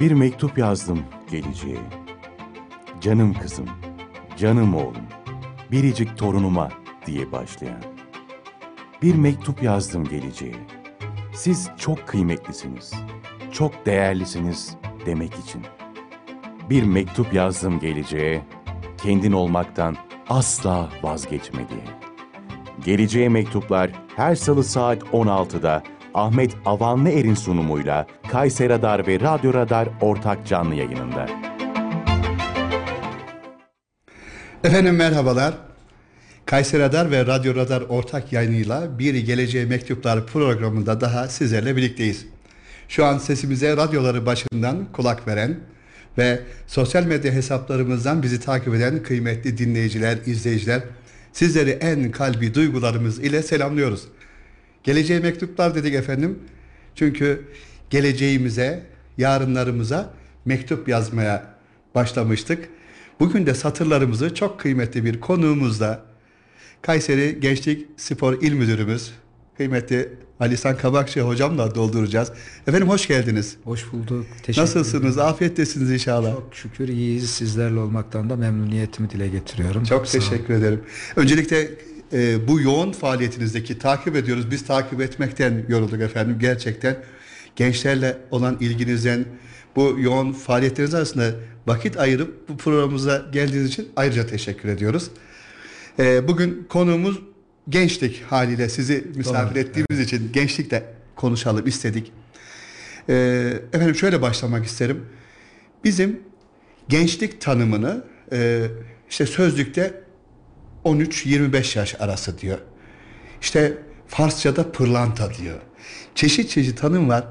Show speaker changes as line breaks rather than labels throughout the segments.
Bir mektup yazdım geleceğe. Canım kızım, canım oğlum, biricik torunuma diye başlayan. Bir mektup yazdım geleceğe. Siz çok kıymetlisiniz, çok değerlisiniz demek için. Bir mektup yazdım geleceğe, kendin olmaktan asla vazgeçme diye. Geleceğe mektuplar her salı saat 16'da Ahmet Avanlı Er'in sunumuyla Kayseri Radar ve Radyo Radar ortak canlı yayınında.
Efendim merhabalar. Kayseri Radar ve Radyo Radar ortak yayınıyla Bir Geleceğe Mektuplar programında daha sizlerle birlikteyiz. Şu an sesimize radyoları başından kulak veren ve sosyal medya hesaplarımızdan bizi takip eden kıymetli dinleyiciler, izleyiciler sizleri en kalbi duygularımız ile selamlıyoruz. Geleceğe mektuplar dedik efendim. Çünkü geleceğimize, yarınlarımıza mektup yazmaya başlamıştık. Bugün de satırlarımızı çok kıymetli bir konuğumuzla Kayseri Gençlik Spor İl Müdürümüz kıymetli Alisan Kabakçı hocamla dolduracağız. Efendim hoş geldiniz.
Hoş bulduk. Teşekkür
Nasılsınız?
ederim.
Afiyettesiniz inşallah.
Çok şükür iyiyiz. Sizlerle olmaktan da memnuniyetimi dile getiriyorum.
Çok
Sağ olun.
teşekkür ederim. Öncelikle e, bu yoğun faaliyetinizdeki takip ediyoruz. Biz takip etmekten yorulduk efendim. Gerçekten gençlerle olan ilginizden bu yoğun faaliyetleriniz arasında vakit ayırıp bu programımıza geldiğiniz için ayrıca teşekkür ediyoruz. E, bugün konuğumuz gençlik haliyle sizi misafir
Doğru,
ettiğimiz için gençlikle konuşalım istedik. E, efendim şöyle başlamak isterim. Bizim gençlik tanımını e, işte sözlükte 13-25 yaş arası diyor. İşte Farsçada pırlanta diyor. Çeşit çeşit tanım var.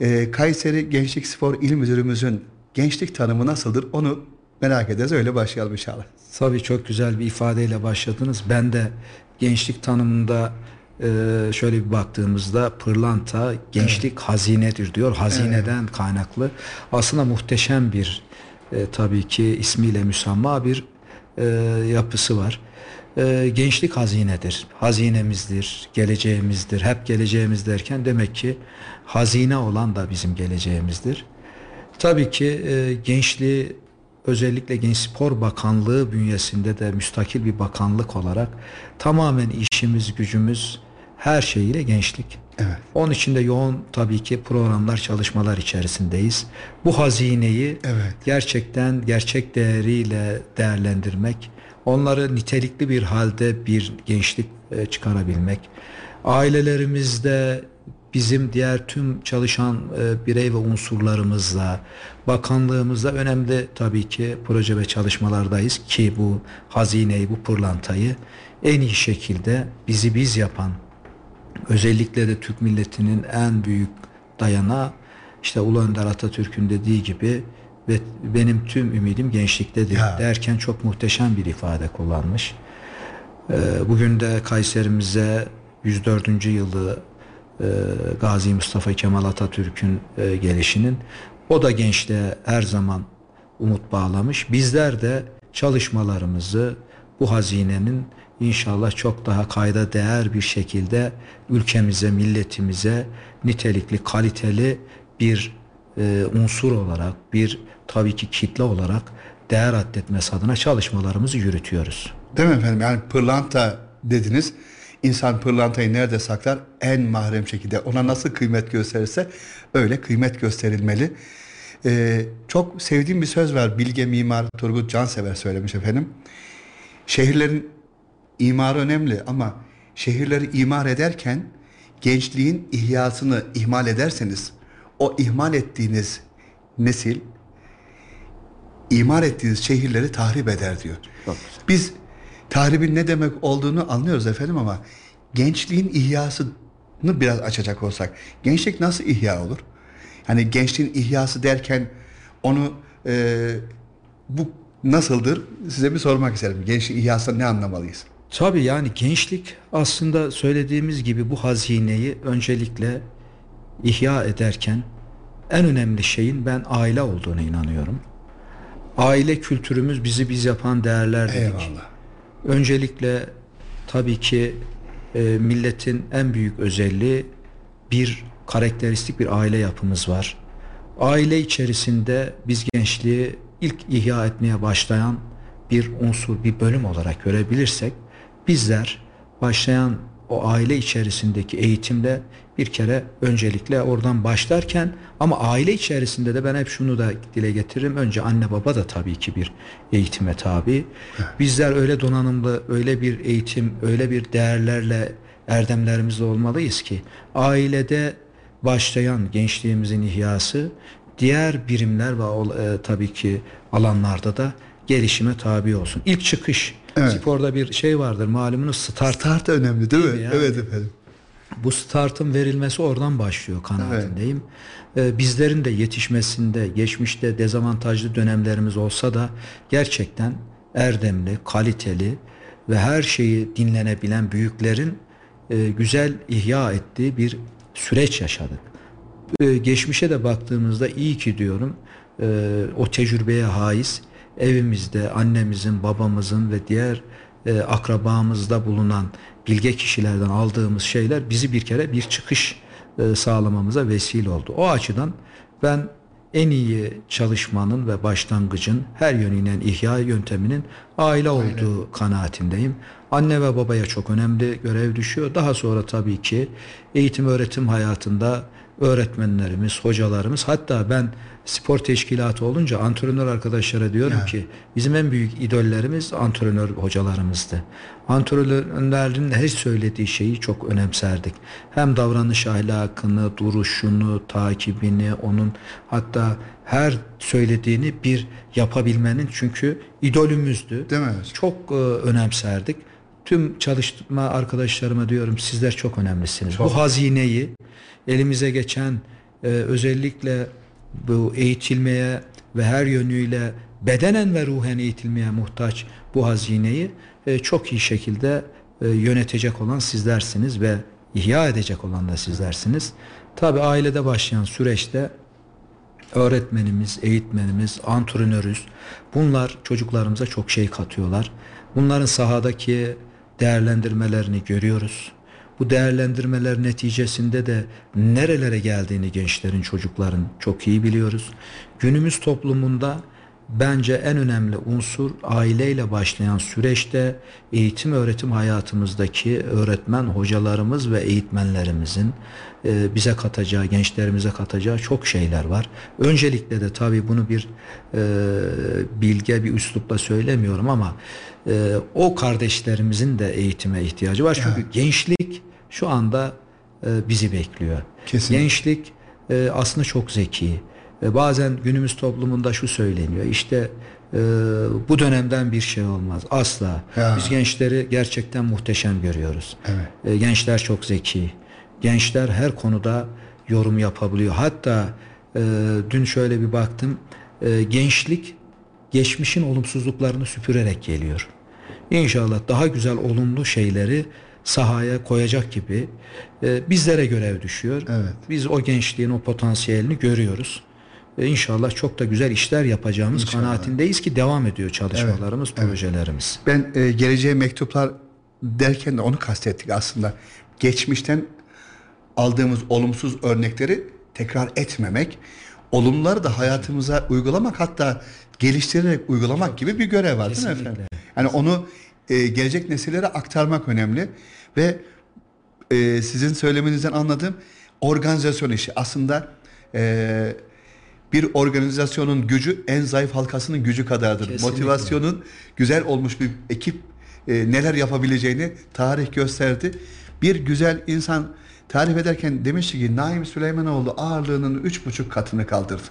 E, Kayseri Gençlik Spor İl Müdürümüzün gençlik tanımı nasıldır onu merak ederiz. Öyle başlayalım inşallah.
Tabii çok güzel bir ifadeyle başladınız. Ben de gençlik tanımında e, şöyle bir baktığımızda pırlanta gençlik hazinedir diyor. Hazineden kaynaklı. Aslında muhteşem bir e, tabii ki ismiyle müsamma bir e, yapısı var. E, gençlik hazinedir. Hazinemizdir, geleceğimizdir. Hep geleceğimiz derken demek ki hazine olan da bizim geleceğimizdir. Tabii ki e, gençliği özellikle Genç Spor Bakanlığı bünyesinde de müstakil bir bakanlık olarak tamamen işimiz, gücümüz her şeyiyle gençlik.
Evet.
Onun için de yoğun tabii ki programlar, çalışmalar içerisindeyiz. Bu hazineyi
Evet.
gerçekten gerçek değeriyle değerlendirmek, onları nitelikli bir halde bir gençlik e, çıkarabilmek, ailelerimizde bizim diğer tüm çalışan e, birey ve unsurlarımızla, bakanlığımızda önemli tabii ki proje ve çalışmalardayız ki bu hazineyi, bu pırlantayı en iyi şekilde bizi biz yapan, özellikle de Türk milletinin en büyük dayanağı işte Ulu Önder Atatürk'ün dediği gibi ve benim tüm ümidim gençliktedir
Ya.
derken çok muhteşem bir ifade kullanmış. Ee, Bugün de Kayserimize 104. yılı e, Gazi Mustafa Kemal Atatürk'ün e, gelişinin o da gençliğe her zaman umut bağlamış. Bizler de çalışmalarımızı bu hazinenin inşallah çok daha kayda değer bir şekilde ülkemize, milletimize nitelikli, kaliteli bir e, unsur olarak, bir tabii ki kitle olarak değer addetmesi adına çalışmalarımızı yürütüyoruz.
Değil mi efendim? Yani pırlanta dediniz. İnsan pırlantayı nerede saklar? En mahrem şekilde. Ona nasıl kıymet gösterirse öyle kıymet gösterilmeli. Ee, çok sevdiğim bir söz var. Bilge mimar Turgut Cansever söylemiş efendim. Şehirlerin imarı önemli ama şehirleri imar ederken gençliğin ihyasını ihmal ederseniz o ihmal ettiğiniz nesil imar ettiğiniz şehirleri tahrip eder diyor. Biz tahribin ne demek olduğunu anlıyoruz efendim ama gençliğin ihyasını biraz açacak olsak gençlik nasıl ihya olur? Hani gençliğin ihyası derken onu e, bu nasıldır? Size bir sormak isterim. Gençliğin ihyasını ne anlamalıyız?
Tabii yani gençlik aslında söylediğimiz gibi bu hazineyi öncelikle ihya ederken en önemli şeyin ben aile olduğuna inanıyorum. Aile kültürümüz bizi biz yapan değerler dedik.
Eyvallah.
Öncelikle tabii ki e, milletin en büyük özelliği bir karakteristik bir aile yapımız var. aile içerisinde biz gençliği ilk ihya etmeye başlayan bir unsur, bir bölüm olarak görebilirsek bizler başlayan o aile içerisindeki eğitimle bir kere öncelikle oradan başlarken ama aile içerisinde de ben hep şunu da dile getiririm. Önce anne baba da tabii ki bir eğitime tabi. Bizler öyle donanımlı, öyle bir eğitim, öyle bir değerlerle erdemlerimizle olmalıyız ki ailede başlayan gençliğimizin ihyası diğer birimler ve e, tabii ki alanlarda da gelişime tabi olsun. İlk çıkış
Evet.
sporda bir şey vardır malumunuz start.
Start önemli değil,
Değil
mi?
mi ya?
Evet efendim.
Bu startın verilmesi oradan başlıyor kanaatindeyim. Ee, bizlerin de yetişmesinde geçmişte dezavantajlı dönemlerimiz olsa da gerçekten erdemli, kaliteli ve her şeyi dinlenebilen büyüklerin e, güzel ihya ettiği bir süreç yaşadık. Ee, geçmişe de baktığımızda iyi ki diyorum e, o tecrübeye haiz evimizde annemizin, babamızın ve diğer e, akrabamızda bulunan bilge kişilerden aldığımız şeyler bizi bir kere bir çıkış e, sağlamamıza vesile oldu. O açıdan ben en iyi çalışmanın ve başlangıcın her yönüyle ihya yönteminin aile olduğu kanaatindeyim. Anne ve babaya çok önemli görev düşüyor. Daha sonra tabii ki eğitim öğretim hayatında öğretmenlerimiz, hocalarımız hatta ben spor teşkilatı olunca antrenör arkadaşlara diyorum ki bizim en büyük idollerimiz antrenör hocalarımızdı. Antrenörlerin her söylediği şeyi çok önemserdik. Hem davranış ahlakını, duruşunu, takibini, onun hatta her söylediğini bir yapabilmenin çünkü idolümüzdü.
Değil mi?
Çok e, önemserdik. Tüm çalışma arkadaşlarıma diyorum sizler çok önemlisiniz. Bu hazineyi elimize geçen e, özellikle bu eğitilmeye ve her yönüyle bedenen ve ruhen eğitilmeye muhtaç bu hazineyi e, çok iyi şekilde e, yönetecek olan sizlersiniz ve ihya edecek olan da sizlersiniz. Tabi ailede başlayan süreçte öğretmenimiz, eğitmenimiz, antrenörüz. Bunlar çocuklarımıza çok şey katıyorlar. Bunların sahadaki değerlendirmelerini görüyoruz. Bu değerlendirmeler neticesinde de nerelere geldiğini gençlerin, çocukların çok iyi biliyoruz. Günümüz toplumunda bence en önemli unsur aileyle başlayan süreçte eğitim öğretim hayatımızdaki öğretmen hocalarımız ve eğitmenlerimizin e, bize katacağı, gençlerimize katacağı çok şeyler var. Öncelikle de tabii bunu bir e, bilge bir üslupla söylemiyorum ama e, o kardeşlerimizin de eğitime ihtiyacı var. Çünkü gençlik şu anda bizi bekliyor.
Kesinlikle.
Gençlik aslında çok zeki. E, bazen günümüz toplumunda şu söyleniyor. İşte e, bu dönemden bir şey olmaz. Asla.
Ya.
Biz gençleri gerçekten muhteşem görüyoruz.
Evet.
E, gençler çok zeki. Gençler her konuda yorum yapabiliyor. Hatta e, dün şöyle bir baktım. E, gençlik geçmişin olumsuzluklarını süpürerek geliyor. İnşallah daha güzel olumlu şeyleri sahaya koyacak gibi e, bizlere görev düşüyor.
Evet.
Biz o gençliğin o potansiyelini görüyoruz. E, İnşallah çok da güzel işler yapacağımız
İnşallah.
kanaatindeyiz ki devam ediyor çalışmalarımız, projelerimiz.
Ben e, geleceğe mektuplar derken de onu kastettik aslında. Geçmişten aldığımız olumsuz örnekleri tekrar etmemek, olumluları da hayatımıza uygulamak hatta geliştirerek uygulamak gibi bir görev var değil mi efendim? Yani onu e, gelecek nesillere aktarmak önemli ve e, sizin söylemenizden anladığım organizasyon işi aslında e, bir organizasyonun gücü en zayıf halkasının gücü kadardır.
Kesinlikle.
Motivasyonun güzel olmuş bir ekip e, neler yapabileceğini tarih gösterdi. Bir güzel insan tarif ederken demişti ki Naim Süleymanoğlu ağırlığının üç buçuk katını kaldırdı.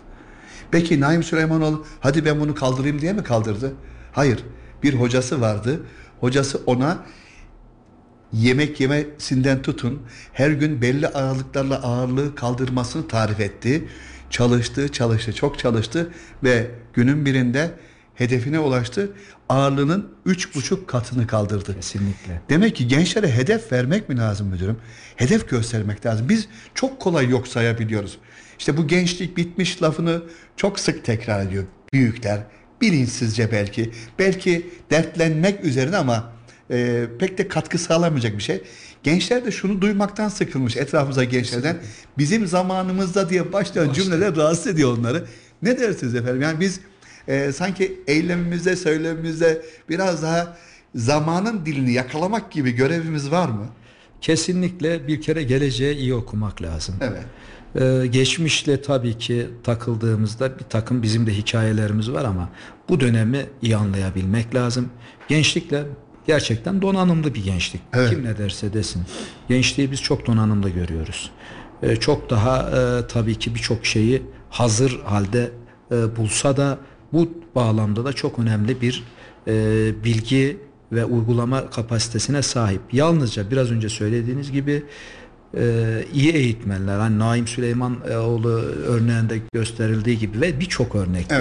Peki Naim Süleymanoğlu hadi ben bunu kaldırayım diye mi kaldırdı? Hayır. Bir hocası vardı. Hocası ona yemek yemesinden tutun her gün belli aralıklarla ağırlığı kaldırmasını tarif etti. Çalıştı, çalıştı, çok çalıştı ve günün birinde hedefine ulaştı. Ağırlığının üç buçuk katını kaldırdı.
Kesinlikle.
Demek ki gençlere hedef vermek mi lazım müdürüm? Hedef göstermek lazım. Biz çok kolay yok sayabiliyoruz. İşte bu gençlik bitmiş lafını çok sık tekrar ediyor büyükler. Bilinçsizce belki. Belki dertlenmek üzerine ama e, pek de katkı sağlamayacak bir şey. Gençler de şunu duymaktan sıkılmış etrafımıza gençlerden. Bizim zamanımızda diye başlayan cümleler rahatsız ediyor onları. Ne dersiniz efendim? Yani biz e, sanki eylemimizde, söylemimizde biraz daha zamanın dilini yakalamak gibi görevimiz var mı?
Kesinlikle bir kere geleceği iyi okumak lazım.
Evet.
Ee, geçmişle tabii ki takıldığımızda bir takım bizim de hikayelerimiz var ama bu dönemi iyi anlayabilmek lazım. Gençlikle gerçekten donanımlı bir gençlik.
Evet.
Kim ne derse desin. Gençliği biz çok donanımlı görüyoruz. Ee, çok daha e, tabii ki birçok şeyi hazır halde e, bulsa da bu bağlamda da çok önemli bir e, bilgi ve uygulama kapasitesine sahip. Yalnızca biraz önce söylediğiniz gibi e, iyi eğitmenler hani Naim Süleymanoğlu örneğinde gösterildiği gibi ve birçok örnekte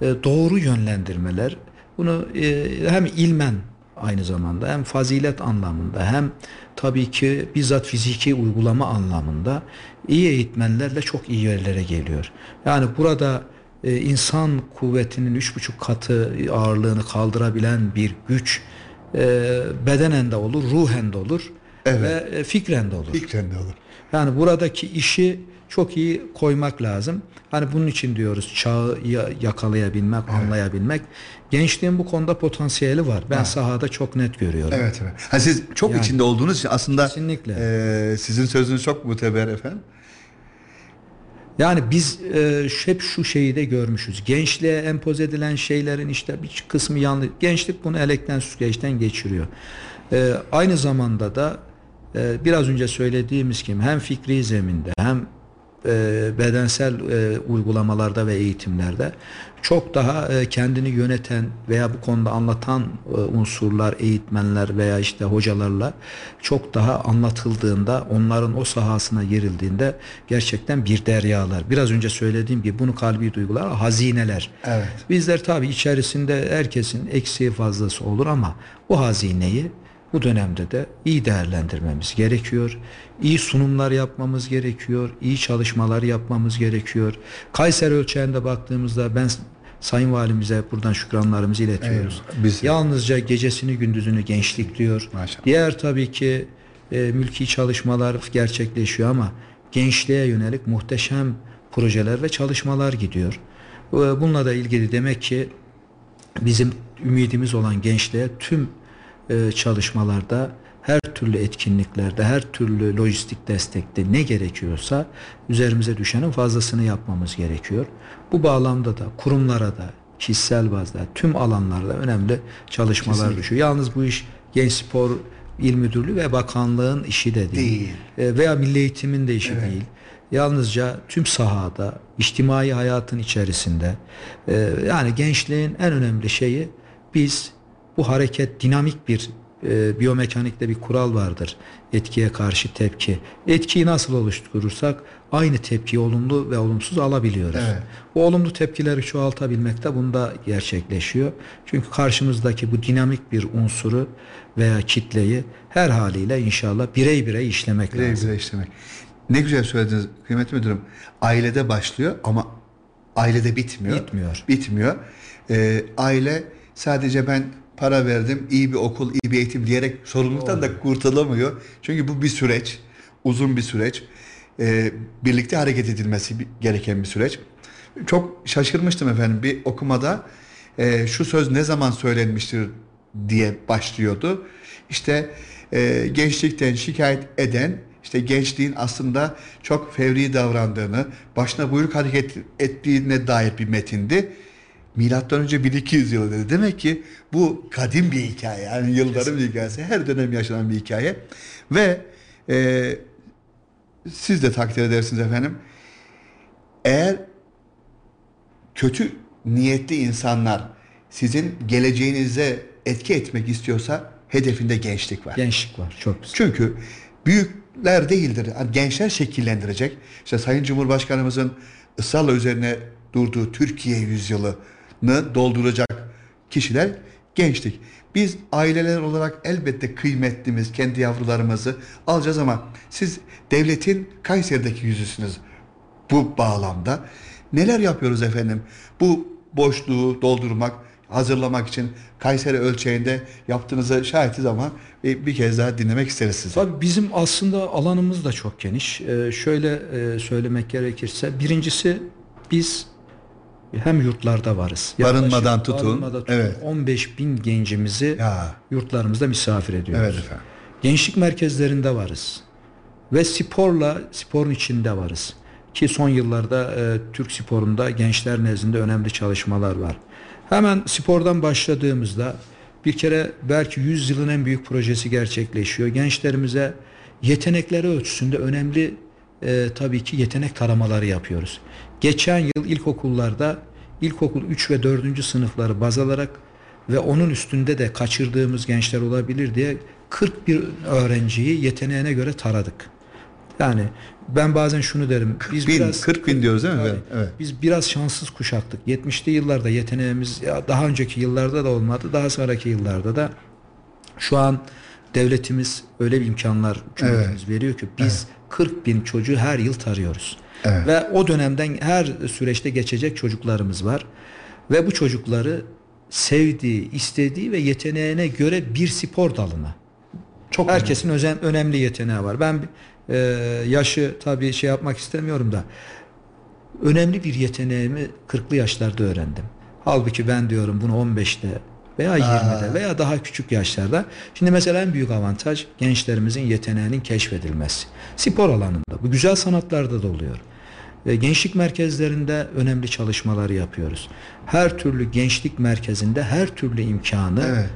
Evet.
e, doğru yönlendirmeler bunu e, hem ilmen aynı zamanda hem fazilet anlamında hem tabii ki bizzat fiziki uygulama anlamında iyi eğitmenlerle çok iyi yerlere geliyor. Yani burada e, insan kuvvetinin üç buçuk katı ağırlığını kaldırabilen bir güç e, bedenen de olur, ruhen de olur
Evet.
ve e, fikren de olur.
Fikren de olur.
Yani buradaki işi çok iyi koymak lazım. Hani bunun için diyoruz çağı ya- yakalayabilmek, anlayabilmek. Gençliğin bu konuda potansiyeli var. Ben sahada çok net görüyorum.
Evet evet. Ha, siz çok
Yani-
içinde olduğunuz için aslında
Kesinlikle.
e, sizin sözünüz çok muteber efendim.
Yani biz e, hep şu şeyi de görmüşüz. Gençliğe empoze edilen şeylerin işte bir kısmı yanlış. Gençlik bunu elekten süzgeçten geçiriyor. E, aynı zamanda da e, biraz önce söylediğimiz gibi hem fikri zeminde hem e, bedensel e, uygulamalarda ve eğitimlerde çok daha e, kendini yöneten veya bu konuda anlatan e, unsurlar, eğitmenler veya işte hocalarla çok daha anlatıldığında, onların o sahasına girildiğinde gerçekten bir deryalar. Biraz önce söylediğim gibi bunu kalbi duygular, hazineler.
Evet.
Bizler tabii içerisinde herkesin eksiği fazlası olur ama bu hazineyi bu dönemde de iyi değerlendirmemiz gerekiyor. İyi sunumlar yapmamız gerekiyor. iyi çalışmalar yapmamız gerekiyor. Kayseri ölçeğinde baktığımızda ben Sayın Valimize buradan şükranlarımızı iletiyoruz.
Biz-
Yalnızca gecesini gündüzünü gençlik diyor.
Maşallah.
Diğer tabii ki e, mülki çalışmalar gerçekleşiyor ama gençliğe yönelik muhteşem projeler ve çalışmalar gidiyor. E, Bununla da ilgili demek ki bizim ümidimiz olan gençliğe tüm e, çalışmalarda her türlü etkinliklerde, her türlü lojistik destekte ne gerekiyorsa üzerimize düşenin fazlasını yapmamız gerekiyor. Bu bağlamda da kurumlara da kişisel bazda tüm alanlarda önemli çalışmalar düşüyor. Yalnız bu iş Genç Spor İl Müdürlüğü ve Bakanlığın işi de değil.
Değil.
E, veya Milli Eğitim'in de işi değil. Yalnızca tüm sahada, içtimai hayatın içerisinde e, yani gençliğin en önemli şeyi biz bu hareket dinamik bir e, biyomekanikte bir kural vardır. Etkiye karşı tepki. Etkiyi nasıl oluşturursak aynı tepkiyi olumlu ve olumsuz alabiliyoruz.
Evet.
Bu olumlu tepkileri çoğaltabilmek de bunda gerçekleşiyor. Çünkü karşımızdaki bu dinamik bir unsuru veya kitleyi her haliyle inşallah birey birey işlemek
Birey
lazım.
birey işlemek. Ne güzel söylediniz kıymetli müdürüm. Ailede başlıyor ama ailede bitmiyor.
Bitmiyor.
Bitmiyor. Ee, aile sadece ben para verdim, iyi bir okul, iyi bir eğitim diyerek sorumluluktan da kurtulamıyor. Çünkü bu bir süreç, uzun bir süreç. Ee, birlikte hareket edilmesi gereken bir süreç. Çok şaşırmıştım efendim bir okumada e, şu söz ne zaman söylenmiştir diye başlıyordu. İşte e, gençlikten şikayet eden işte gençliğin aslında çok fevri davrandığını, başına buyruk hareket ettiğine dair bir metindi. Milattan önce 1200 yılı dedi. Demek ki bu kadim bir hikaye. Yani yılların bir hikayesi. Her dönem yaşanan bir hikaye. Ve e, siz de takdir edersiniz efendim. Eğer kötü niyetli insanlar sizin geleceğinize etki etmek istiyorsa hedefinde gençlik var.
Gençlik var. Çok güzel.
Çünkü büyükler değildir. Gençler şekillendirecek. İşte Sayın Cumhurbaşkanımızın ısrarla üzerine durduğu Türkiye yüzyılını dolduracak kişiler gençlik. Biz aileler olarak elbette kıymetlimiz, kendi yavrularımızı alacağız ama siz devletin Kayseri'deki yüzüsünüz bu bağlamda. Neler yapıyoruz efendim? Bu boşluğu doldurmak hazırlamak için Kayseri ölçeğinde yaptığınızı şahitiz ama bir, bir kez daha dinlemek isteriz sizi.
Tabii bizim aslında alanımız da çok geniş. Ee, şöyle e, söylemek gerekirse birincisi biz hem yurtlarda varız.
Barınmadan
Yaklaşık
tutun,
barınmada tutun
evet.
15 bin gencimizi
Ya.
yurtlarımızda misafir ediyoruz.
Evet efendim.
Gençlik merkezlerinde varız. Ve sporla, sporun içinde varız. Ki son yıllarda e, Türk sporunda gençler nezdinde önemli çalışmalar var. Hemen spordan başladığımızda bir kere belki 100 yılın en büyük projesi gerçekleşiyor. Gençlerimize yetenekleri ölçüsünde önemli e, tabii ki yetenek taramaları yapıyoruz. Geçen yıl ilkokullarda ilkokul 3 ve 4. sınıfları baz alarak ve onun üstünde de kaçırdığımız gençler olabilir diye 41 öğrenciyi yeteneğine göre taradık. Yani ben bazen şunu derim. Biz
bin,
biraz
40 bin diyoruz değil mi efendim? Evet.
Biz biraz şanssız kuşaktık. 70'li yıllarda yeteneğimiz daha önceki yıllarda da olmadı. Daha sonraki yıllarda da şu an devletimiz öyle bir imkanlar cumhuriyetimiz veriyor ki biz 40 bin çocuğu her yıl tarıyoruz.
Evet.
Ve o dönemden her süreçte geçecek çocuklarımız var. Ve bu çocukları sevdiği, istediği ve yeteneğine göre bir spor dalına
Çok
Herkesin özen, önemli yeteneği var. Ben e, yaşı tabii şey yapmak istemiyorum da önemli bir yeteneğimi 40'lı yaşlarda öğrendim. Halbuki ben diyorum bunu 15'te veya 20'de veya daha küçük yaşlarda. Şimdi mesela en büyük avantaj gençlerimizin yeteneğinin keşfedilmesi. Spor alanında, bu güzel sanatlarda da oluyor. E, Gençlik merkezlerinde önemli çalışmalar yapıyoruz. Her türlü gençlik merkezinde her türlü imkanı
Evet.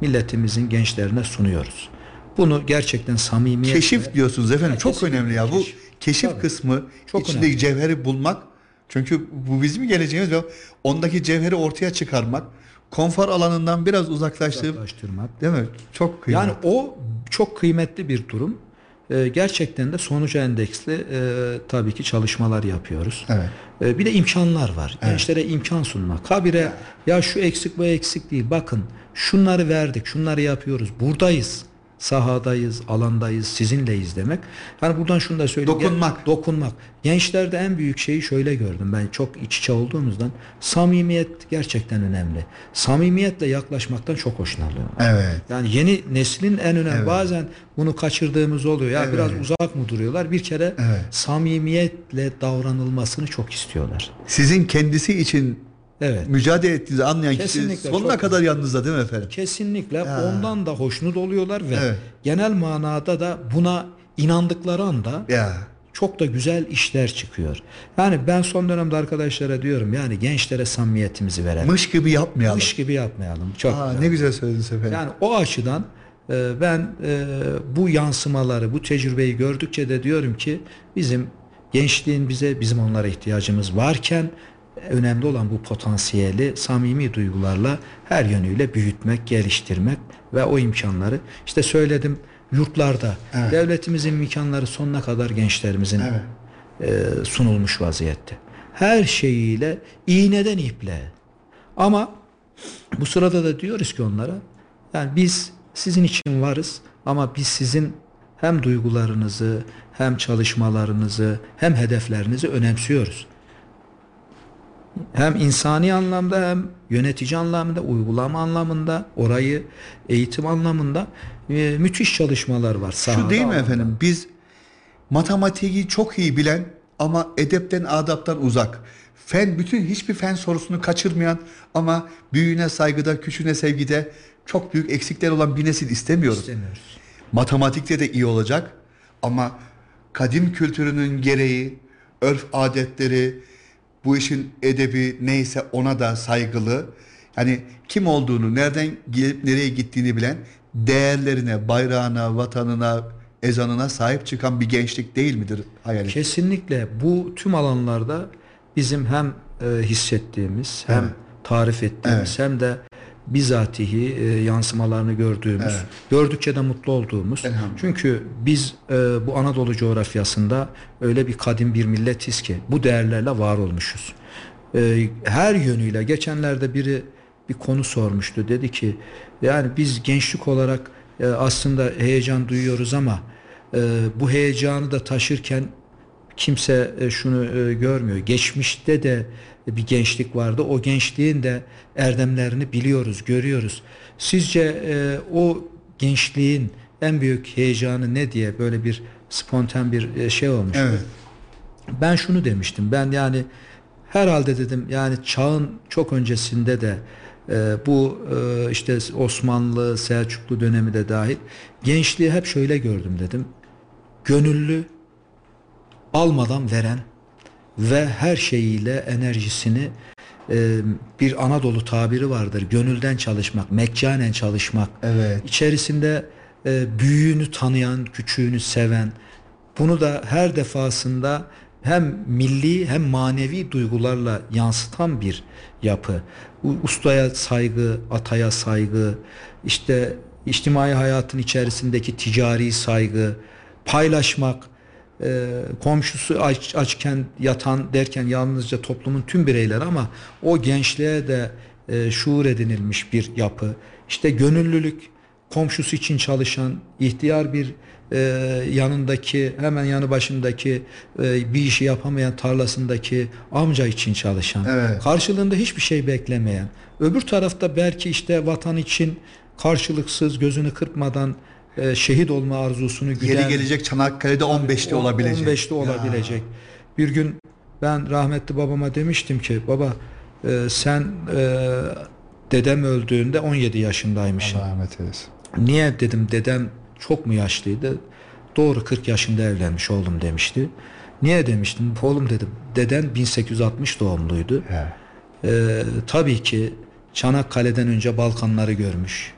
milletimizin gençlerine sunuyoruz. Bunu gerçekten samimiyetle
Keşif diyorsunuz efendim. Çok önemli ya. Bu
keşif.
keşif
Tabii.
kısmı
Çok
içindeki
önemli.
cevheri bulmak. Çünkü bu bizim geleceğimiz ve ondaki cevheri ortaya çıkarmak. Konfor alanından biraz uzaklaştırıp
uzaklaştırmak.
değil mi? Çok kıymetli.
Yani o çok kıymetli bir durum. Ee, gerçekten de sonuca endeksli e, tabii ki çalışmalar yapıyoruz.
Evet.
Ee, bir de imkanlar var. Gençlere imkan sunmak. Habire ya şu eksik bu eksik değil. Bakın şunları verdik, şunları yapıyoruz. Buradayız. Sahadayız, alandayız, sizinleyiz demek. Yani buradan şunu da söyleyeyim.
Dokunmak.
Gel- dokunmak. Gençlerde en büyük şeyi şöyle gördüm. Ben çok iç içe olduğumuzdan samimiyet gerçekten önemli. Samimiyetle yaklaşmaktan çok hoşlanıyorum.
Evet.
Yani yeni neslin en önemli
Evet.
bazen bunu kaçırdığımız oluyor. Ya
Evet.
biraz uzak mı duruyorlar? Bir kere
Evet.
samimiyetle davranılmasını çok istiyorlar.
Sizin kendisi için
Evet.
mücadele ettiğinizi anlayan kişi
Kesinlikle,
sonuna
çok
kadar yanınızda değil mi efendim?
Kesinlikle ondan da hoşnut oluyorlar ve
Evet.
genel manada da buna inandıkları anda
Ya.
çok da güzel işler çıkıyor. Yani ben son dönemde arkadaşlara diyorum yani gençlere samimiyetimizi verelim.
Mış gibi yapmayalım.
Mış gibi yapmayalım. Çok
Aa,
güzel.
ne güzel söylediniz efendim.
Yani o açıdan e, ben e, bu yansımaları, bu tecrübeyi gördükçe de diyorum ki bizim gençliğin bize, bizim onlara ihtiyacımız varken önemli olan bu potansiyeli samimi duygularla her yönüyle büyütmek, geliştirmek ve o imkanları işte söyledim yurtlarda
Evet.
devletimizin imkanları sonuna kadar gençlerimizin
Evet.
e, sunulmuş vaziyette. Her şeyiyle iğneden iple. Ama bu sırada da diyoruz ki onlara yani biz sizin için varız ama biz sizin hem duygularınızı hem çalışmalarınızı hem hedeflerinizi önemsiyoruz. Hem insani anlamda hem yönetici anlamında, uygulama anlamında, orayı eğitim anlamında e, müthiş çalışmalar var.
Şu değil mi efendim? Biz matematiği çok iyi bilen ama edepten adaptan uzak. Fen bütün hiçbir fen sorusunu kaçırmayan ama büyüğüne saygıda, küçüğüne sevgide çok büyük eksikler olan bir nesil istemiyoruz.
İstemiyoruz.
Matematikte de iyi olacak ama kadim kültürünün gereği, örf adetleri, bu işin edebi neyse ona da saygılı. Yani kim olduğunu, nereden gelip nereye gittiğini bilen, değerlerine, bayrağına, vatanına, ezanına sahip çıkan bir gençlik değil midir hayaliniz?
Kesinlikle bu tüm alanlarda bizim hem e, hissettiğimiz hem
Evet.
tarif ettiğimiz hem de bizatihi e, yansımalarını gördüğümüz, gördükçe de mutlu olduğumuz. Çünkü biz e, bu Anadolu coğrafyasında öyle bir kadim bir milletiz ki bu değerlerle var olmuşuz. E, her yönüyle geçenlerde biri bir konu sormuştu. Dedi ki yani biz gençlik olarak e, aslında heyecan duyuyoruz ama e, bu heyecanı da taşırken kimse e, şunu e, görmüyor. Geçmişte de bir gençlik vardı. O gençliğin de erdemlerini biliyoruz, görüyoruz. Sizce e, o gençliğin en büyük heyecanı ne diye böyle bir spontan bir e, şey olmuş.
Evet.
Ben şunu demiştim. Ben yani herhalde dedim yani çağın çok öncesinde de e, bu e, işte Osmanlı, Selçuklu dönemi de dahil gençliği hep şöyle gördüm dedim. Gönüllü, almadan veren ve her şeyiyle enerjisini e, bir Anadolu tabiri vardır. Gönülden çalışmak, meccanen çalışmak.
Evet.
İçerisinde e, büyüğünü tanıyan, küçüğünü seven. Bunu da her defasında hem milli hem manevi duygularla yansıtan bir yapı. Ustaya saygı, ataya saygı, işte içtimai hayatın içerisindeki ticari saygı, paylaşmak, e, komşusu aç, açken yatan derken yalnızca toplumun tüm bireyleri ama o gençliğe de e, şuur edinilmiş bir yapı. İşte gönüllülük, komşusu için çalışan, ihtiyar bir e, yanındaki, hemen yanı başındaki e, bir işi yapamayan tarlasındaki amca için çalışan,
Evet.
karşılığında hiçbir şey beklemeyen, öbür tarafta belki işte vatan için karşılıksız, gözünü kırpmadan e, şehit olma arzusunu güden,
Yeri gelecek Çanakkale'de 15'te
on-
olabilecek.
15'te olabilecek. Bir gün ben rahmetli babama demiştim ki baba e, sen e, dedem öldüğünde 17 yaşındaymışsın.
Allah rahmet eylesin.
Niye dedim dedem çok mu yaşlıydı? Doğru 40 yaşında evlenmiş oğlum demişti. Niye demiştim? Oğlum dedim deden 1860 doğumluydu.
He.
Ee, tabii ki Çanakkale'den önce Balkanları görmüş.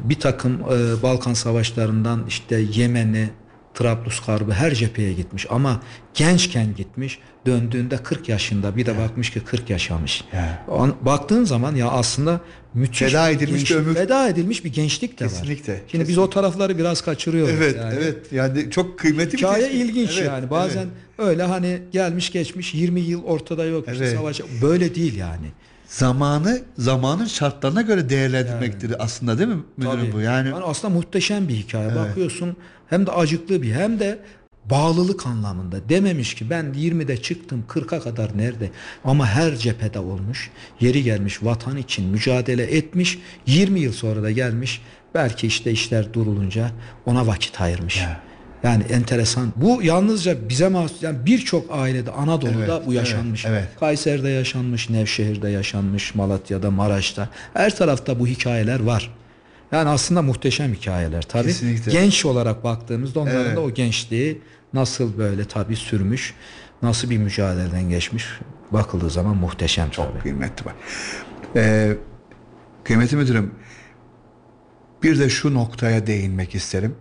Bir takım e, Balkan savaşlarından işte Yemen'i, Trablusgarb'ı her cepheye gitmiş ama gençken gitmiş döndüğünde 40 yaşında bir de bakmış ki 40 yaşamış.
Ya.
Baktığın zaman ya aslında müthiş
Feda
bir
edilmiş
gençlik-
bir ömür.
feda edilmiş bir gençlik de var.
Kesinlikle,
Şimdi biz o tarafları biraz kaçırıyoruz.
Evet,
yani.
evet. Yani çok kıymetli bir
Hikaye ilginç
Evet,
yani. Bazen
evet.
öyle hani gelmiş geçmiş 20 yıl ortada yok.
Evet.
savaş böyle değil yani.
Zamanı zamanın şartlarına göre değerlendirmektir aslında değil mi müdürüm
Tabii.
bu? Yani
aslında muhteşem bir hikaye. Bakıyorsun hem de acıklı bir hem de bağlılık anlamında. Dememiş ki ben 20'de çıktım 40'a kadar nerede? Ama her cephede olmuş. Yeri gelmiş vatan için mücadele etmiş. 20 yıl sonra da gelmiş. Belki işte işler durulunca ona vakit ayırmış.
Ya.
Yani enteresan. Bu yalnızca bize mahsus. Yani birçok ailede Anadolu'da
Evet,
bu yaşanmış.
evet, evet.
Kayseri'de yaşanmış, Nevşehir'de yaşanmış, Malatya'da, Maraş'ta. Her tarafta bu hikayeler var. Yani aslında muhteşem hikayeler tabii.
Kesinlikle.
Genç olarak baktığımızda onların
Evet.
da o gençliği nasıl böyle tabii sürmüş, nasıl bir mücadeleden geçmiş bakıldığı zaman muhteşem tabii.
kıymetli var. Ee, kıymetli müdürüm bir de şu noktaya değinmek isterim.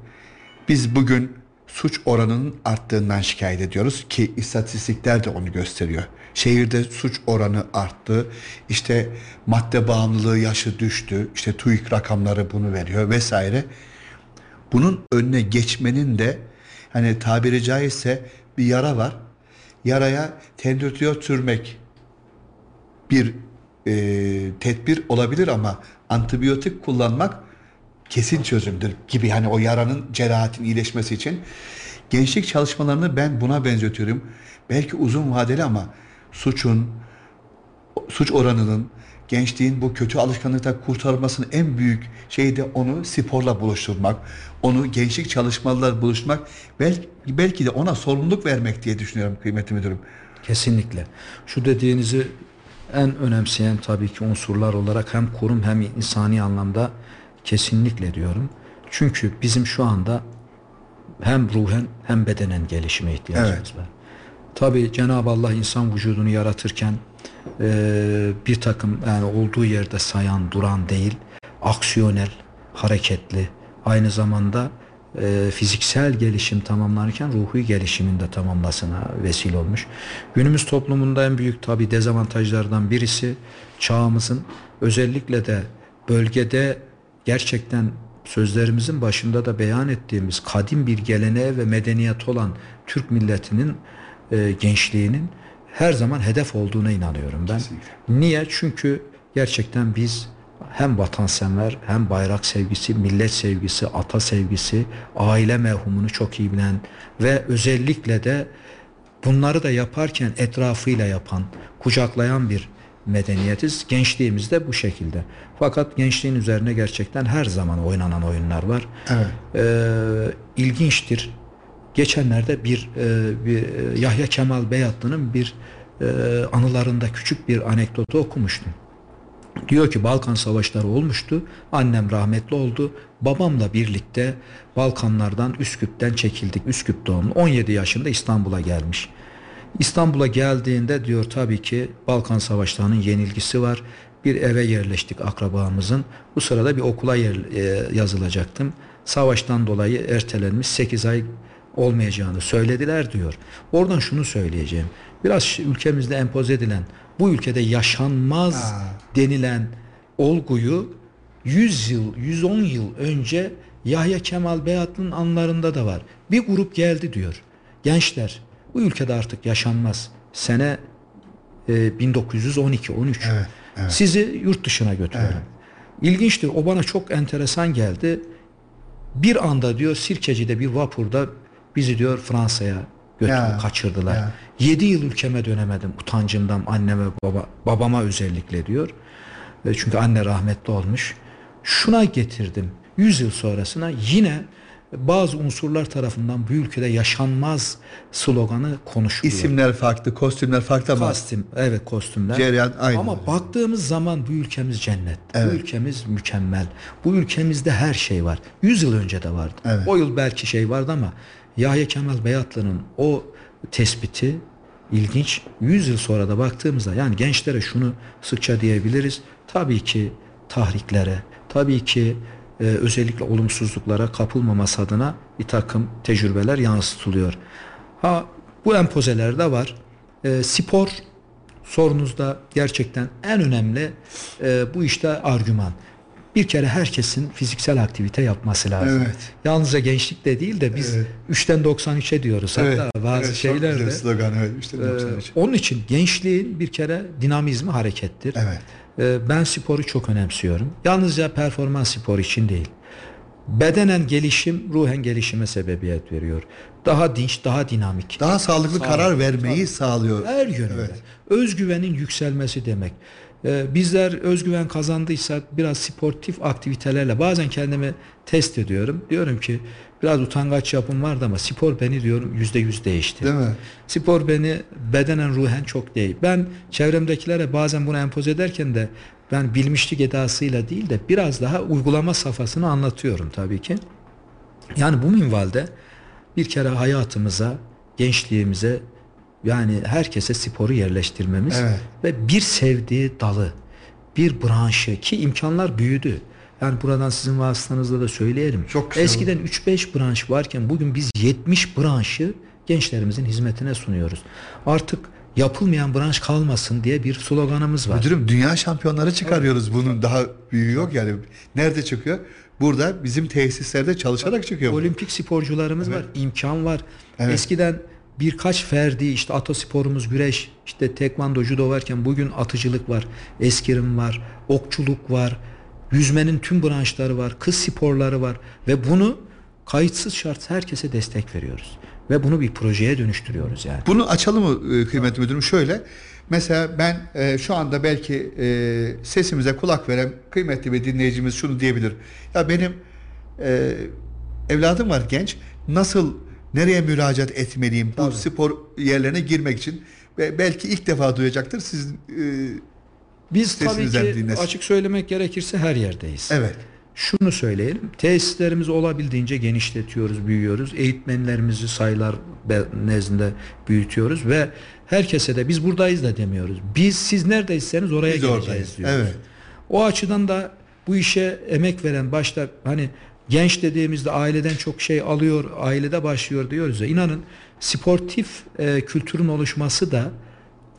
Biz bugün suç oranının arttığından şikayet ediyoruz ki istatistikler de onu gösteriyor. Şehirde suç oranı arttı. İşte madde bağımlılığı yaşı düştü. İşte TÜİK rakamları bunu veriyor vesaire. Bunun önüne geçmenin de hani tabiri caizse bir yara var. Yaraya tendütüyor sürmek bir e, tedbir olabilir ama antibiyotik kullanmak kesin çözümdür gibi hani o yaranın cerahatin iyileşmesi için gençlik çalışmalarını ben buna benzetiyorum. Belki uzun vadeli ama suçun suç oranının gençliğin bu kötü alışkanlıktan kurtarmasının en büyük şeyi de onu sporla buluşturmak, onu gençlik çalışmalar buluşmak, belki, belki de ona sorumluluk vermek diye düşünüyorum kıymetli müdürüm.
Kesinlikle. Şu dediğinizi en önemseyen tabii ki unsurlar olarak hem kurum hem insani anlamda kesinlikle diyorum. Çünkü bizim şu anda hem ruhen hem bedenen gelişime ihtiyacımız
Evet.
var. Tabii Cenab-ı Allah insan vücudunu yaratırken eee, bir takım yani olduğu yerde sayan, duran değil, aksiyonel, hareketli, aynı zamanda eee, fiziksel gelişim tamamlanırken ruhi gelişimin de tamamlasına vesile olmuş. Günümüz toplumunda en büyük tabi dezavantajlardan birisi çağımızın özellikle de bölgede gerçekten sözlerimizin başında da beyan ettiğimiz kadim bir geleneğe ve medeniyet olan Türk milletinin e, gençliğinin her zaman hedef olduğuna inanıyorum ben.
Kesinlikle.
Niye? Çünkü gerçekten biz hem vatansever hem bayrak sevgisi, millet sevgisi, ata sevgisi, aile mevhumunu çok iyi bilen ve özellikle de bunları da yaparken etrafıyla yapan, kucaklayan bir medeniyetiz. Gençliğimiz de bu şekilde. Fakat gençliğin üzerine gerçekten her zaman oynanan oyunlar var.
Evet.
Ee, ilginçtir. Geçenlerde bir, e, bir e, Yahya Kemal Beyatlı'nın bir e, anılarında küçük bir anekdotu okumuştum. Diyor ki Balkan savaşları olmuştu. Annem rahmetli oldu. Babamla birlikte Balkanlardan Üsküp'ten çekildik. Üsküp doğumlu. 17 yaşında İstanbul'a gelmiş. İstanbul'a geldiğinde diyor tabii ki Balkan savaşlarının yenilgisi var. Bir eve yerleştik akrabamızın. Bu sırada bir okula yer, e, yazılacaktım. Savaştan dolayı ertelenmiş 8 ay olmayacağını söylediler diyor. Oradan şunu söyleyeceğim. Biraz ülkemizde empoze edilen bu ülkede yaşanmaz denilen olguyu 100 yıl, 110 yıl önce Yahya Kemal Beyatlı'nın anlarında da var. Bir grup geldi diyor. Gençler bu ülkede artık yaşanmaz. Sene e, 1912 13.
Evet, evet.
Sizi yurt dışına götürelim. İlginçtir. O bana çok enteresan geldi. Bir anda diyor Sirkeci'de bir vapurda bizi diyor Fransa'ya götür
Ya,
kaçırdılar.
ya.
7 yıl ülkeme dönemedim utancımdan anneme baba babama özellikle diyor. E, Çünkü anne rahmetli olmuş. Şuna getirdim. 100 yıl sonrasına yine bazı unsurlar tarafından bu ülkede yaşanmaz sloganı konuşuluyor.
İsimler farklı, kostümler farklı ama
Kostüm, evet kostümler.
Cereyan aynı.
Ama baktığımız zaman bu ülkemiz cennet.
Evet.
Bu ülkemiz mükemmel. Bu ülkemizde her şey var. 100 yıl önce de vardı.
Evet.
O yıl belki şey vardı ama Yahya Kemal Beyatlı'nın o tespiti ilginç. 100 yıl sonra da baktığımızda yani gençlere şunu sıkça diyebiliriz. Tabii ki tahriklere, tabii ki e, özellikle olumsuzluklara kapılmaması adına bir takım tecrübeler yansıtılıyor. Ha bu empozeler de var. E, spor sorunuzda gerçekten en önemli e, bu işte argüman. Bir kere herkesin fiziksel aktivite yapması lazım.
Evet.
Yalnızca gençlikte değil de biz
Evet.
3'ten 93'e diyoruz. Hatta
Evet,
bazı
evet, çok
şeyler
güzel
de.
slogan evet işte
Ee,
93.
onun için gençliğin bir kere dinamizmi harekettir.
Evet.
Ee, ben sporu çok önemsiyorum. Yalnızca performans sporu için değil. Bedenen gelişim ruhen gelişime sebebiyet veriyor. Daha dinç, daha dinamik.
Daha sağlıklı
Sağlıklı,
karar vermeyi sağlıyor.
Her yönde.
Evet.
Özgüvenin yükselmesi demek. Ee, bizler özgüven kazandıysak biraz sportif aktivitelerle bazen kendimi test ediyorum. Diyorum ki biraz utangaç yapım vardı ama spor beni diyorum yüzde yüz değişti.
Değil mi?
Spor beni bedenen ruhen çok değil. Ben çevremdekilere bazen bunu empoze ederken de ben bilmişlik edasıyla değil de biraz daha uygulama safhasını anlatıyorum tabii ki. Yani bu minvalde bir kere hayatımıza, gençliğimize yani herkese sporu yerleştirmemiz
Evet.
ve bir sevdiği dalı, bir branşı ki imkanlar büyüdü. Yani buradan sizin vasıtanızla da söyleyelim.
Çok güzel
Eskiden 3-5 branş varken bugün biz 70 branşı gençlerimizin hizmetine sunuyoruz. Artık yapılmayan branş kalmasın diye bir sloganımız var.
Müdürüm dünya şampiyonları çıkarıyoruz. Bunun daha büyüğü yok yani. Nerede çıkıyor? Burada bizim tesislerde çalışarak çıkıyor. bu.
Olimpik sporcularımız var, imkan var.
Evet.
Eskiden birkaç ferdi işte atasporumuz güreş, işte tekvando, judo varken bugün atıcılık var, eskirim var, okçuluk var, yüzmenin tüm branşları var, kız sporları var ve bunu kayıtsız şartsız herkese destek veriyoruz. Ve bunu bir projeye dönüştürüyoruz yani.
Bunu açalım mı e, kıymetli müdürüm? Şöyle. Mesela ben e, şu anda belki e, sesimize kulak veren kıymetli bir dinleyicimiz şunu diyebilir. Ya benim e, evladım var genç. Nasıl nereye müracaat etmeliyim bu spor yerlerine girmek için? Ve belki ilk defa duyacaktır. Siz e,
Biz tabii ki
dinlesin.
açık söylemek gerekirse her yerdeyiz.
evet.
Şunu söyleyelim. Tesislerimizi olabildiğince genişletiyoruz, büyüyoruz. Eğitmenlerimizi sayılar nezdinde büyütüyoruz ve herkese de biz buradayız da demiyoruz. Biz siz neredeyseniz oraya
Biz
geleceğiz
oradayız.
diyoruz.
Evet.
O açıdan da bu işe emek veren başta hani genç dediğimizde aileden çok şey alıyor, ailede başlıyor diyoruz ya. İnanın sportif e, kültürün oluşması da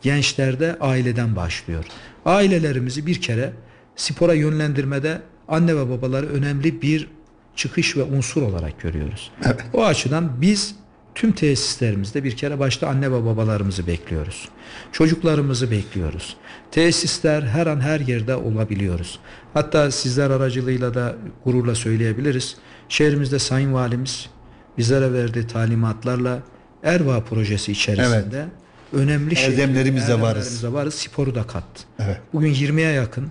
gençlerde aileden başlıyor. Ailelerimizi bir kere spora yönlendirmede anne ve babaları önemli bir çıkış ve unsur olarak görüyoruz. O açıdan biz tüm tesislerimizde bir kere başta anne ve babalarımızı bekliyoruz. Çocuklarımızı bekliyoruz. Tesisler her an her yerde olabiliyoruz. Hatta sizler aracılığıyla da gururla söyleyebiliriz. Şehrimizde Sayın Valimiz bizlere verdiği talimatlarla Erva projesi içerisinde önemli
Erdemlerimizle
şekilde-
varız.
erdemlerimizle varız. Sporu da kattı.
Evet.
Bugün 20'ye yakın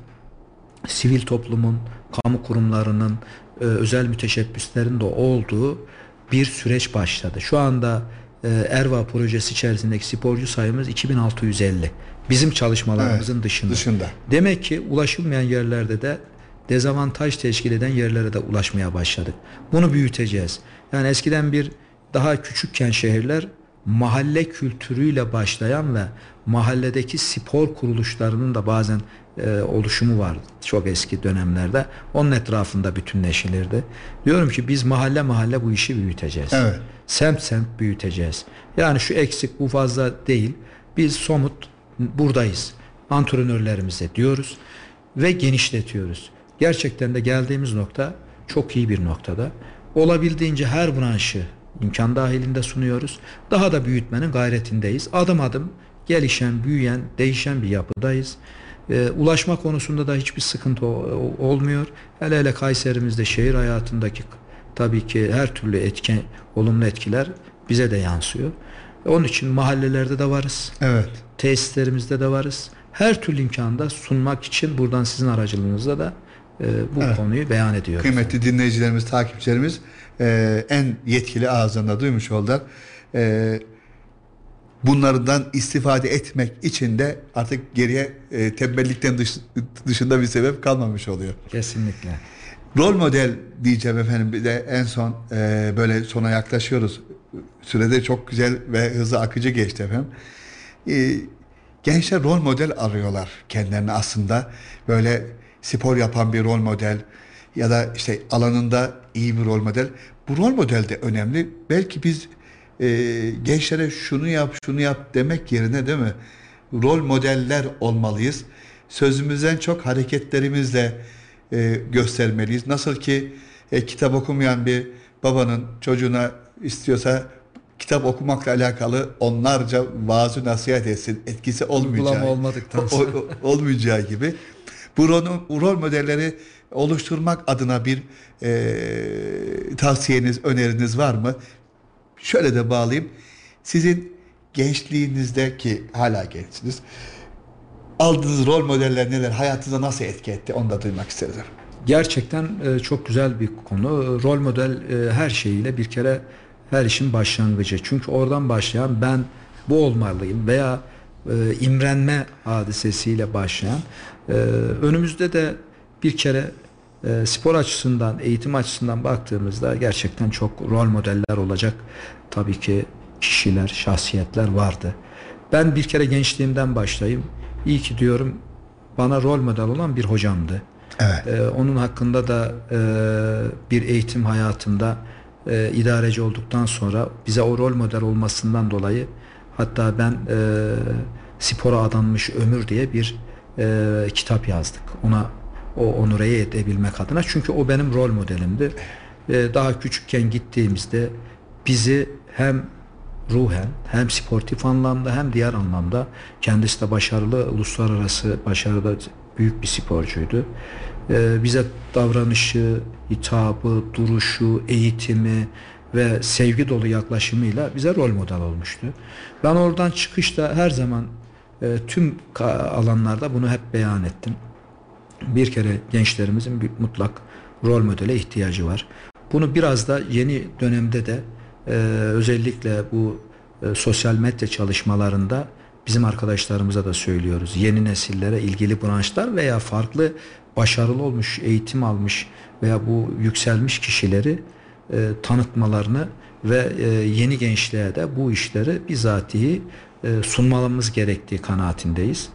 sivil toplumun, kamu kurumlarının, e, özel müteşebbislerin de olduğu bir süreç başladı. Şu anda e, Erva projesi içerisindeki sporcu sayımız 2650. Bizim çalışmalarımızın
Evet,
dışında.
dışında.
Demek ki ulaşılmayan yerlerde de dezavantaj teşkil eden yerlere de ulaşmaya başladık. Bunu büyüteceğiz. Yani eskiden bir daha küçükken şehirler mahalle kültürüyle başlayan ve mahalledeki spor kuruluşlarının da bazen e, oluşumu vardı çok eski dönemlerde. Onun etrafında bütünleşilirdi. Diyorum ki biz mahalle mahalle bu işi büyüteceğiz.
Evet.
Semt semt büyüteceğiz. Yani şu eksik bu fazla değil. Biz somut buradayız. Antrenörlerimize diyoruz ve genişletiyoruz. Gerçekten de geldiğimiz nokta çok iyi bir noktada. Olabildiğince her branşı imkan dahilinde sunuyoruz. Daha da büyütmenin gayretindeyiz. Adım adım gelişen, büyüyen, değişen bir yapıdayız. Ee, ulaşma konusunda da hiçbir sıkıntı olmuyor. Hele hele Kayserimizde şehir hayatındaki tabii ki her türlü etken, olumlu etkiler bize de yansıyor. Onun için mahallelerde de varız.
Evet.
Tesislerimizde de varız. Her türlü imkanda sunmak için buradan sizin aracılığınızla da e, bu
Evet.
konuyu beyan ediyoruz.
Kıymetli dinleyicilerimiz, takipçilerimiz e, en yetkili ağzında duymuş oldular. E, bunlardan istifade etmek için de artık geriye e, tembellikten dış- dışında bir sebep kalmamış oluyor.
Kesinlikle.
Rol model diyeceğim efendim bir de en son e, böyle sona yaklaşıyoruz. Sürede çok güzel ve hızlı akıcı geçti efendim. E, gençler rol model arıyorlar kendilerine aslında. Böyle spor yapan bir rol model ya da işte alanında iyi bir rol model. Bu rol model de önemli. Belki biz e, gençlere şunu yap şunu yap demek yerine değil mi? Rol modeller olmalıyız. Sözümüzden çok hareketlerimizle e, göstermeliyiz. Nasıl ki e, kitap okumayan bir babanın çocuğuna istiyorsa kitap okumakla alakalı onlarca vaazı nasihat etsin. Etkisi olmayacağı,
olmadıktan
o-
sonra.
o- olmayacağı gibi. Bu rol, bu rol modelleri oluşturmak adına bir e, tavsiyeniz, öneriniz var mı? Şöyle de bağlayayım. Sizin gençliğinizde ki hala gençsiniz. Aldığınız rol modeller neler? Hayatınıza nasıl etki etti? Onu da duymak isteriz.
Gerçekten e, çok güzel bir konu. Rol model e, her şeyiyle bir kere her işin başlangıcı. Çünkü oradan başlayan ben bu olmalıyım veya e, imrenme hadisesiyle başlayan e, önümüzde de bir kere e, spor açısından, eğitim açısından baktığımızda gerçekten çok rol modeller olacak tabii ki kişiler, şahsiyetler vardı. Ben bir kere gençliğimden başlayayım. İyi ki diyorum bana rol model olan bir hocamdı.
Evet.
Ee, onun hakkında da e, bir eğitim hayatında e, idareci olduktan sonra bize o rol model olmasından dolayı hatta ben e, spora adanmış ömür diye bir e, kitap yazdık. Ona o onureye edebilmek adına. Çünkü o benim rol modelimdi. E, daha küçükken gittiğimizde bizi hem ruhen hem sportif anlamda hem diğer anlamda kendisi de başarılı uluslararası başarıda büyük bir sporcuydu. Ee, bize davranışı, hitabı, duruşu, eğitimi ve sevgi dolu yaklaşımıyla bize rol model olmuştu. Ben oradan çıkışta her zaman e, tüm alanlarda bunu hep beyan ettim. Bir kere gençlerimizin bir mutlak rol modele ihtiyacı var. Bunu biraz da yeni dönemde de e, özellikle bu e, sosyal medya çalışmalarında bizim arkadaşlarımıza da söylüyoruz. Yeni nesillere ilgili branşlar veya farklı başarılı olmuş, eğitim almış veya bu yükselmiş kişileri e, tanıtmalarını ve e, yeni gençliğe de bu işleri bizatihi e, sunmalarımız gerektiği kanaatindeyiz.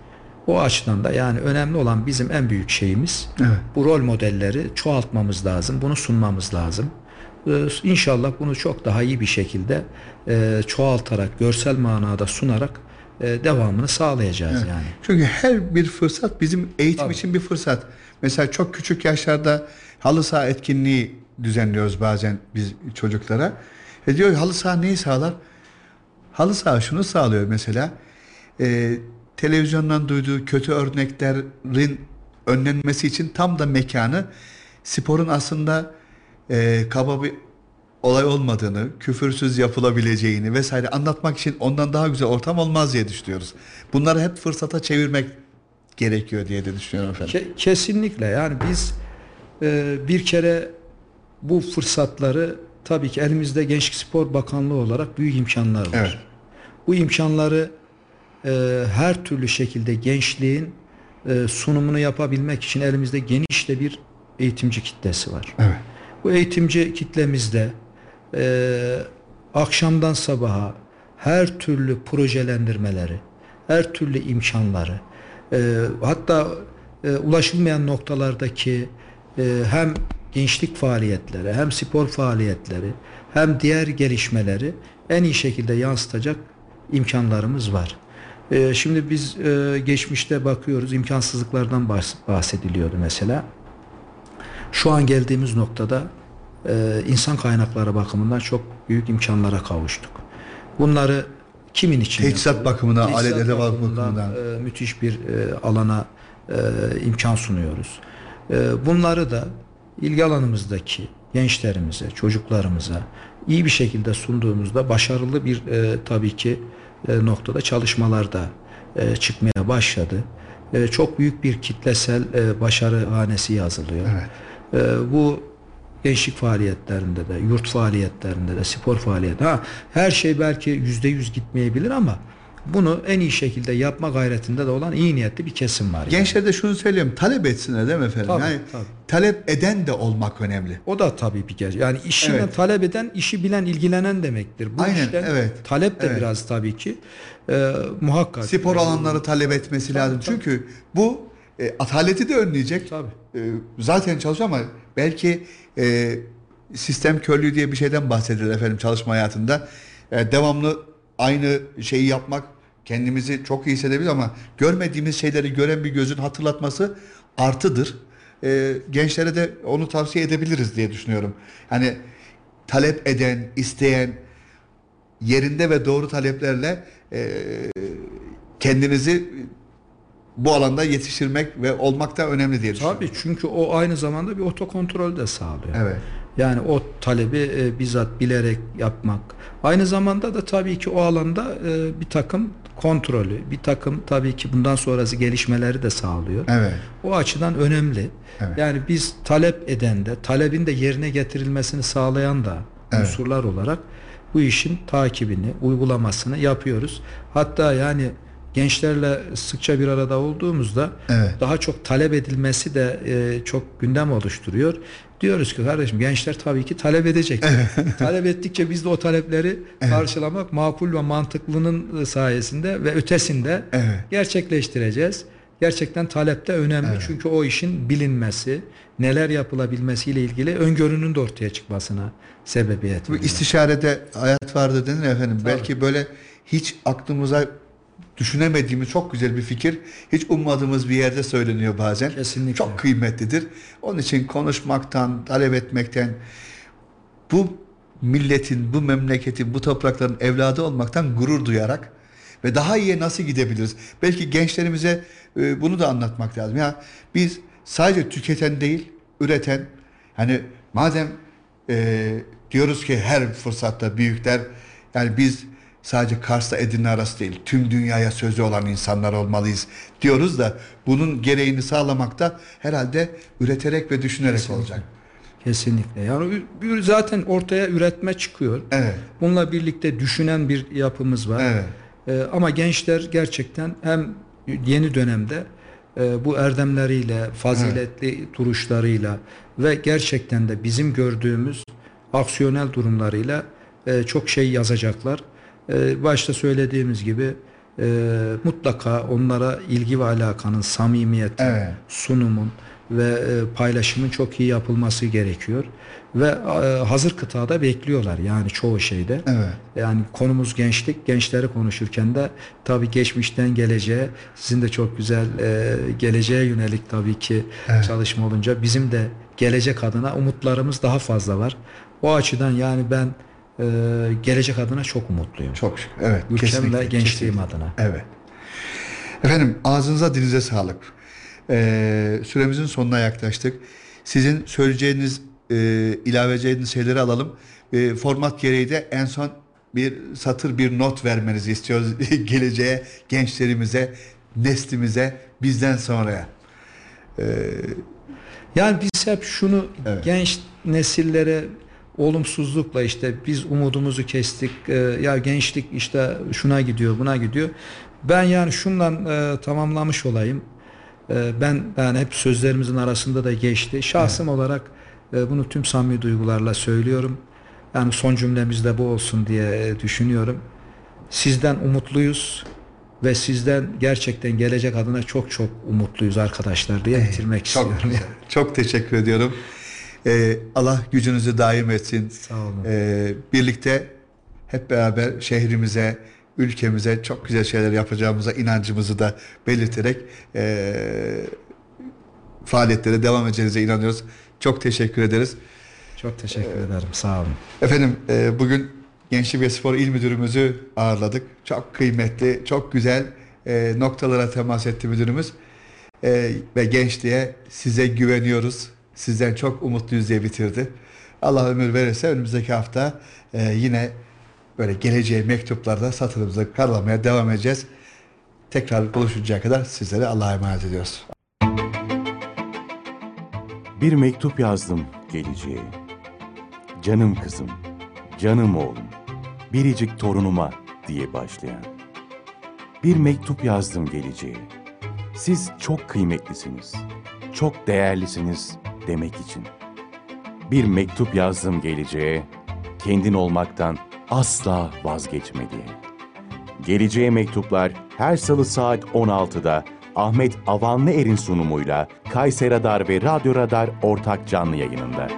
O açıdan da yani önemli olan bizim en büyük şeyimiz
Evet.
bu rol modelleri çoğaltmamız lazım, bunu sunmamız lazım. Ee, İnşallah bunu çok daha iyi bir şekilde e, çoğaltarak, görsel manada sunarak e, devamını sağlayacağız
Evet.
yani.
Çünkü her bir fırsat bizim eğitim
Tabii.
için bir fırsat. Mesela çok küçük yaşlarda halı saha etkinliği düzenliyoruz bazen biz çocuklara. E diyor halı saha neyi sağlar? Halı saha şunu sağlıyor mesela. E, televizyondan duyduğu kötü örneklerin önlenmesi için tam da mekanı sporun aslında e, kaba bir olay olmadığını, küfürsüz yapılabileceğini vesaire anlatmak için ondan daha güzel ortam olmaz diye düşünüyoruz. Bunları hep fırsata çevirmek gerekiyor diye de düşünüyorum efendim.
Ke- kesinlikle yani biz e, bir kere bu fırsatları tabii ki elimizde Gençlik Spor Bakanlığı olarak büyük imkanlar var.
Evet.
Bu imkanları e, her türlü şekilde gençliğin e, sunumunu yapabilmek için elimizde geniş de bir eğitimci kitlesi var.
Evet.
Bu eğitimci kitlemizde e, akşamdan sabaha her türlü projelendirmeleri, her türlü imkanları, e, hatta e, ulaşılmayan noktalardaki e, hem gençlik faaliyetleri, hem spor faaliyetleri, hem diğer gelişmeleri en iyi şekilde yansıtacak imkanlarımız var. E, şimdi biz e, geçmişte bakıyoruz imkansızlıklardan bahs- bahsediliyordu mesela. Şu an geldiğimiz noktada e, insan kaynakları bakımından çok büyük imkanlara kavuştuk. Bunları kimin için
Teçhizat bakımından, alet edevat
bakımından,
bakımından.
e, müthiş bir e, alana e, imkan sunuyoruz. E, bunları da ilgi alanımızdaki gençlerimize, çocuklarımıza iyi bir şekilde sunduğumuzda başarılı bir e, tabii ki e, noktada çalışmalar da e, çıkmaya başladı. E, çok büyük bir kitlesel e, başarı hanesi yazılıyor.
Evet.
E, bu gençlik faaliyetlerinde de, yurt faaliyetlerinde de, spor faaliyet. Ha, her şey belki yüzde yüz gitmeyebilir ama bunu en iyi şekilde yapma gayretinde de olan iyi niyetli bir kesim var. yani.
Gençlere de şunu söyleyeyim. Talep etsinler değil mi efendim?
Tabii,
yani
tabii.
talep eden de olmak önemli.
O da tabii bir gerçek. Yani işinden
Evet.
talep eden, işi bilen, ilgilenen demektir. Bu
Aynen,
işten
evet.
talep de
Evet.
biraz tabii ki e, muhakkak.
Spor alanları talep etmesi lazım.
tabii.
Çünkü bu e, ataleti de önleyecek.
Tabii.
E, zaten çalışıyor ama belki e, sistem körlüğü diye bir şeyden bahsedilir efendim çalışma hayatında. E, devamlı aynı şeyi yapmak kendimizi çok iyi hissedebilir ama görmediğimiz şeyleri gören bir gözün hatırlatması artıdır. E, gençlere de onu tavsiye edebiliriz diye düşünüyorum. Hani talep eden, isteyen, yerinde ve doğru taleplerle e, kendinizi bu alanda yetiştirmek ve olmak da önemli diye düşünüyorum.
Tabii çünkü o aynı zamanda bir otokontrol de sağlıyor.
Evet.
Yani o talebi e, bizzat bilerek yapmak. Aynı zamanda da tabii ki o alanda e, bir takım kontrolü, bir takım tabii ki bundan sonrası gelişmeleri de sağlıyor.
Evet.
O açıdan önemli.
Evet.
Yani biz talep eden de, talebin de yerine getirilmesini sağlayan da
Evet.
unsurlar olarak bu işin takibini, uygulamasını yapıyoruz. Hatta yani gençlerle sıkça bir arada olduğumuzda
Evet.
daha çok talep edilmesi de e, çok gündem oluşturuyor. Diyoruz ki kardeşim gençler tabii ki talep edecek. talep ettikçe biz de o talepleri karşılamak makul ve mantıklının e, sayesinde ve ötesinde
Evet.
gerçekleştireceğiz. Gerçekten talep de önemli
Evet.
çünkü o işin bilinmesi, neler yapılabilmesiyle ilgili öngörünün de ortaya çıkmasına sebebiyet
Bu
veriyor.
istişarede hayat vardı denir ya efendim. Belki böyle hiç aklımıza düşünemediğimiz çok güzel bir fikir hiç ummadığımız bir yerde söyleniyor bazen.
Kesinlikle.
Çok kıymetlidir. Onun için konuşmaktan, talep etmekten bu milletin, bu memleketin, bu toprakların evladı olmaktan gurur duyarak ve daha iyiye nasıl gidebiliriz? Belki gençlerimize e, bunu da anlatmak lazım. Ya biz sadece tüketen değil, üreten hani madem e, diyoruz ki her fırsatta büyükler yani biz sadece Kars'ta Edirne arası değil tüm dünyaya sözü olan insanlar olmalıyız diyoruz da bunun gereğini sağlamakta herhalde üreterek ve düşünerek
Kesinlikle.
olacak.
Kesinlikle. Yani zaten ortaya üretme çıkıyor.
Evet.
Bununla birlikte düşünen bir yapımız var.
Evet.
Ee, ama gençler gerçekten hem yeni dönemde e, bu erdemleriyle, faziletli duruşlarıyla ve gerçekten de bizim gördüğümüz aksiyonel durumlarıyla e, çok şey yazacaklar. E, başta söylediğimiz gibi e, mutlaka onlara ilgi ve alakanın, samimiyetin,
Evet.
sunumun ve e, paylaşımın çok iyi yapılması gerekiyor. Ve e, hazır kıtada bekliyorlar yani çoğu şeyde.
Evet.
Yani konumuz gençlik. Gençleri konuşurken de tabii geçmişten geleceğe sizin de çok güzel e, geleceğe yönelik tabii ki
Evet.
çalışma olunca bizim de gelecek adına umutlarımız daha fazla var. O açıdan yani ben e, gelecek adına çok umutluyum.
Çok şükür. Evet.
Ülkem
kesinlikle,
ve gençliğim
kesinlikle.
adına.
Evet. Efendim ağzınıza dilinize sağlık. Ee, süremizin sonuna yaklaştık. Sizin söyleyeceğiniz, e, ilave edeceğiniz şeyleri alalım. e, format gereği de en son bir satır bir not vermenizi istiyoruz geleceğe, gençlerimize, neslimize, bizden sonraya.
Yani biz hep şunu
Evet.
genç nesillere olumsuzlukla işte biz umudumuzu kestik. e, ya gençlik işte şuna gidiyor, buna gidiyor. Ben yani şundan e, tamamlamış olayım. E, ben yani hep sözlerimizin arasında da geçti. Şahsım olarak e, bunu tüm samimi duygularla söylüyorum. Yani son cümlemiz de bu olsun diye e, düşünüyorum. Sizden umutluyuz ve sizden gerçekten gelecek adına çok çok umutluyuz arkadaşlar diye bitirmek
Çok
istiyorum.
güzel. Çok teşekkür ediyorum. Ee, Allah gücünüzü daim etsin.
Sağ olun.
Ee, birlikte hep beraber şehrimize, ülkemize çok güzel şeyler yapacağımıza inancımızı da belirterek ee, faaliyetlere devam edeceğinize inanıyoruz. Çok teşekkür ederiz.
Çok teşekkür ederim. Sağ olun.
Efendim e, bugün Gençlik ve Spor İl Müdürümüzü ağırladık. Çok kıymetli, çok güzel e, noktalara temas etti müdürümüz. E, ve gençliğe size güveniyoruz. Sizden çok umutluyuz diye bitirdi. Allah ömür verirse önümüzdeki hafta e, yine böyle geleceğe mektuplarda satırımızı karalamaya devam edeceğiz. Tekrar buluşuncaya kadar sizlere Allah'a emanet ediyoruz.
Bir mektup yazdım geleceğe. Canım kızım, canım oğlum, biricik torunuma diye başlayan. Bir mektup yazdım geleceğe. Siz çok kıymetlisiniz, çok değerlisiniz demek için. Bir mektup yazdım geleceğe, kendin olmaktan asla vazgeçme. Geleceğe mektuplar her salı saat 16'da Ahmet Avanlı Er'in sunumuyla Kayser Radar ve Radyo Radar ortak canlı yayınında.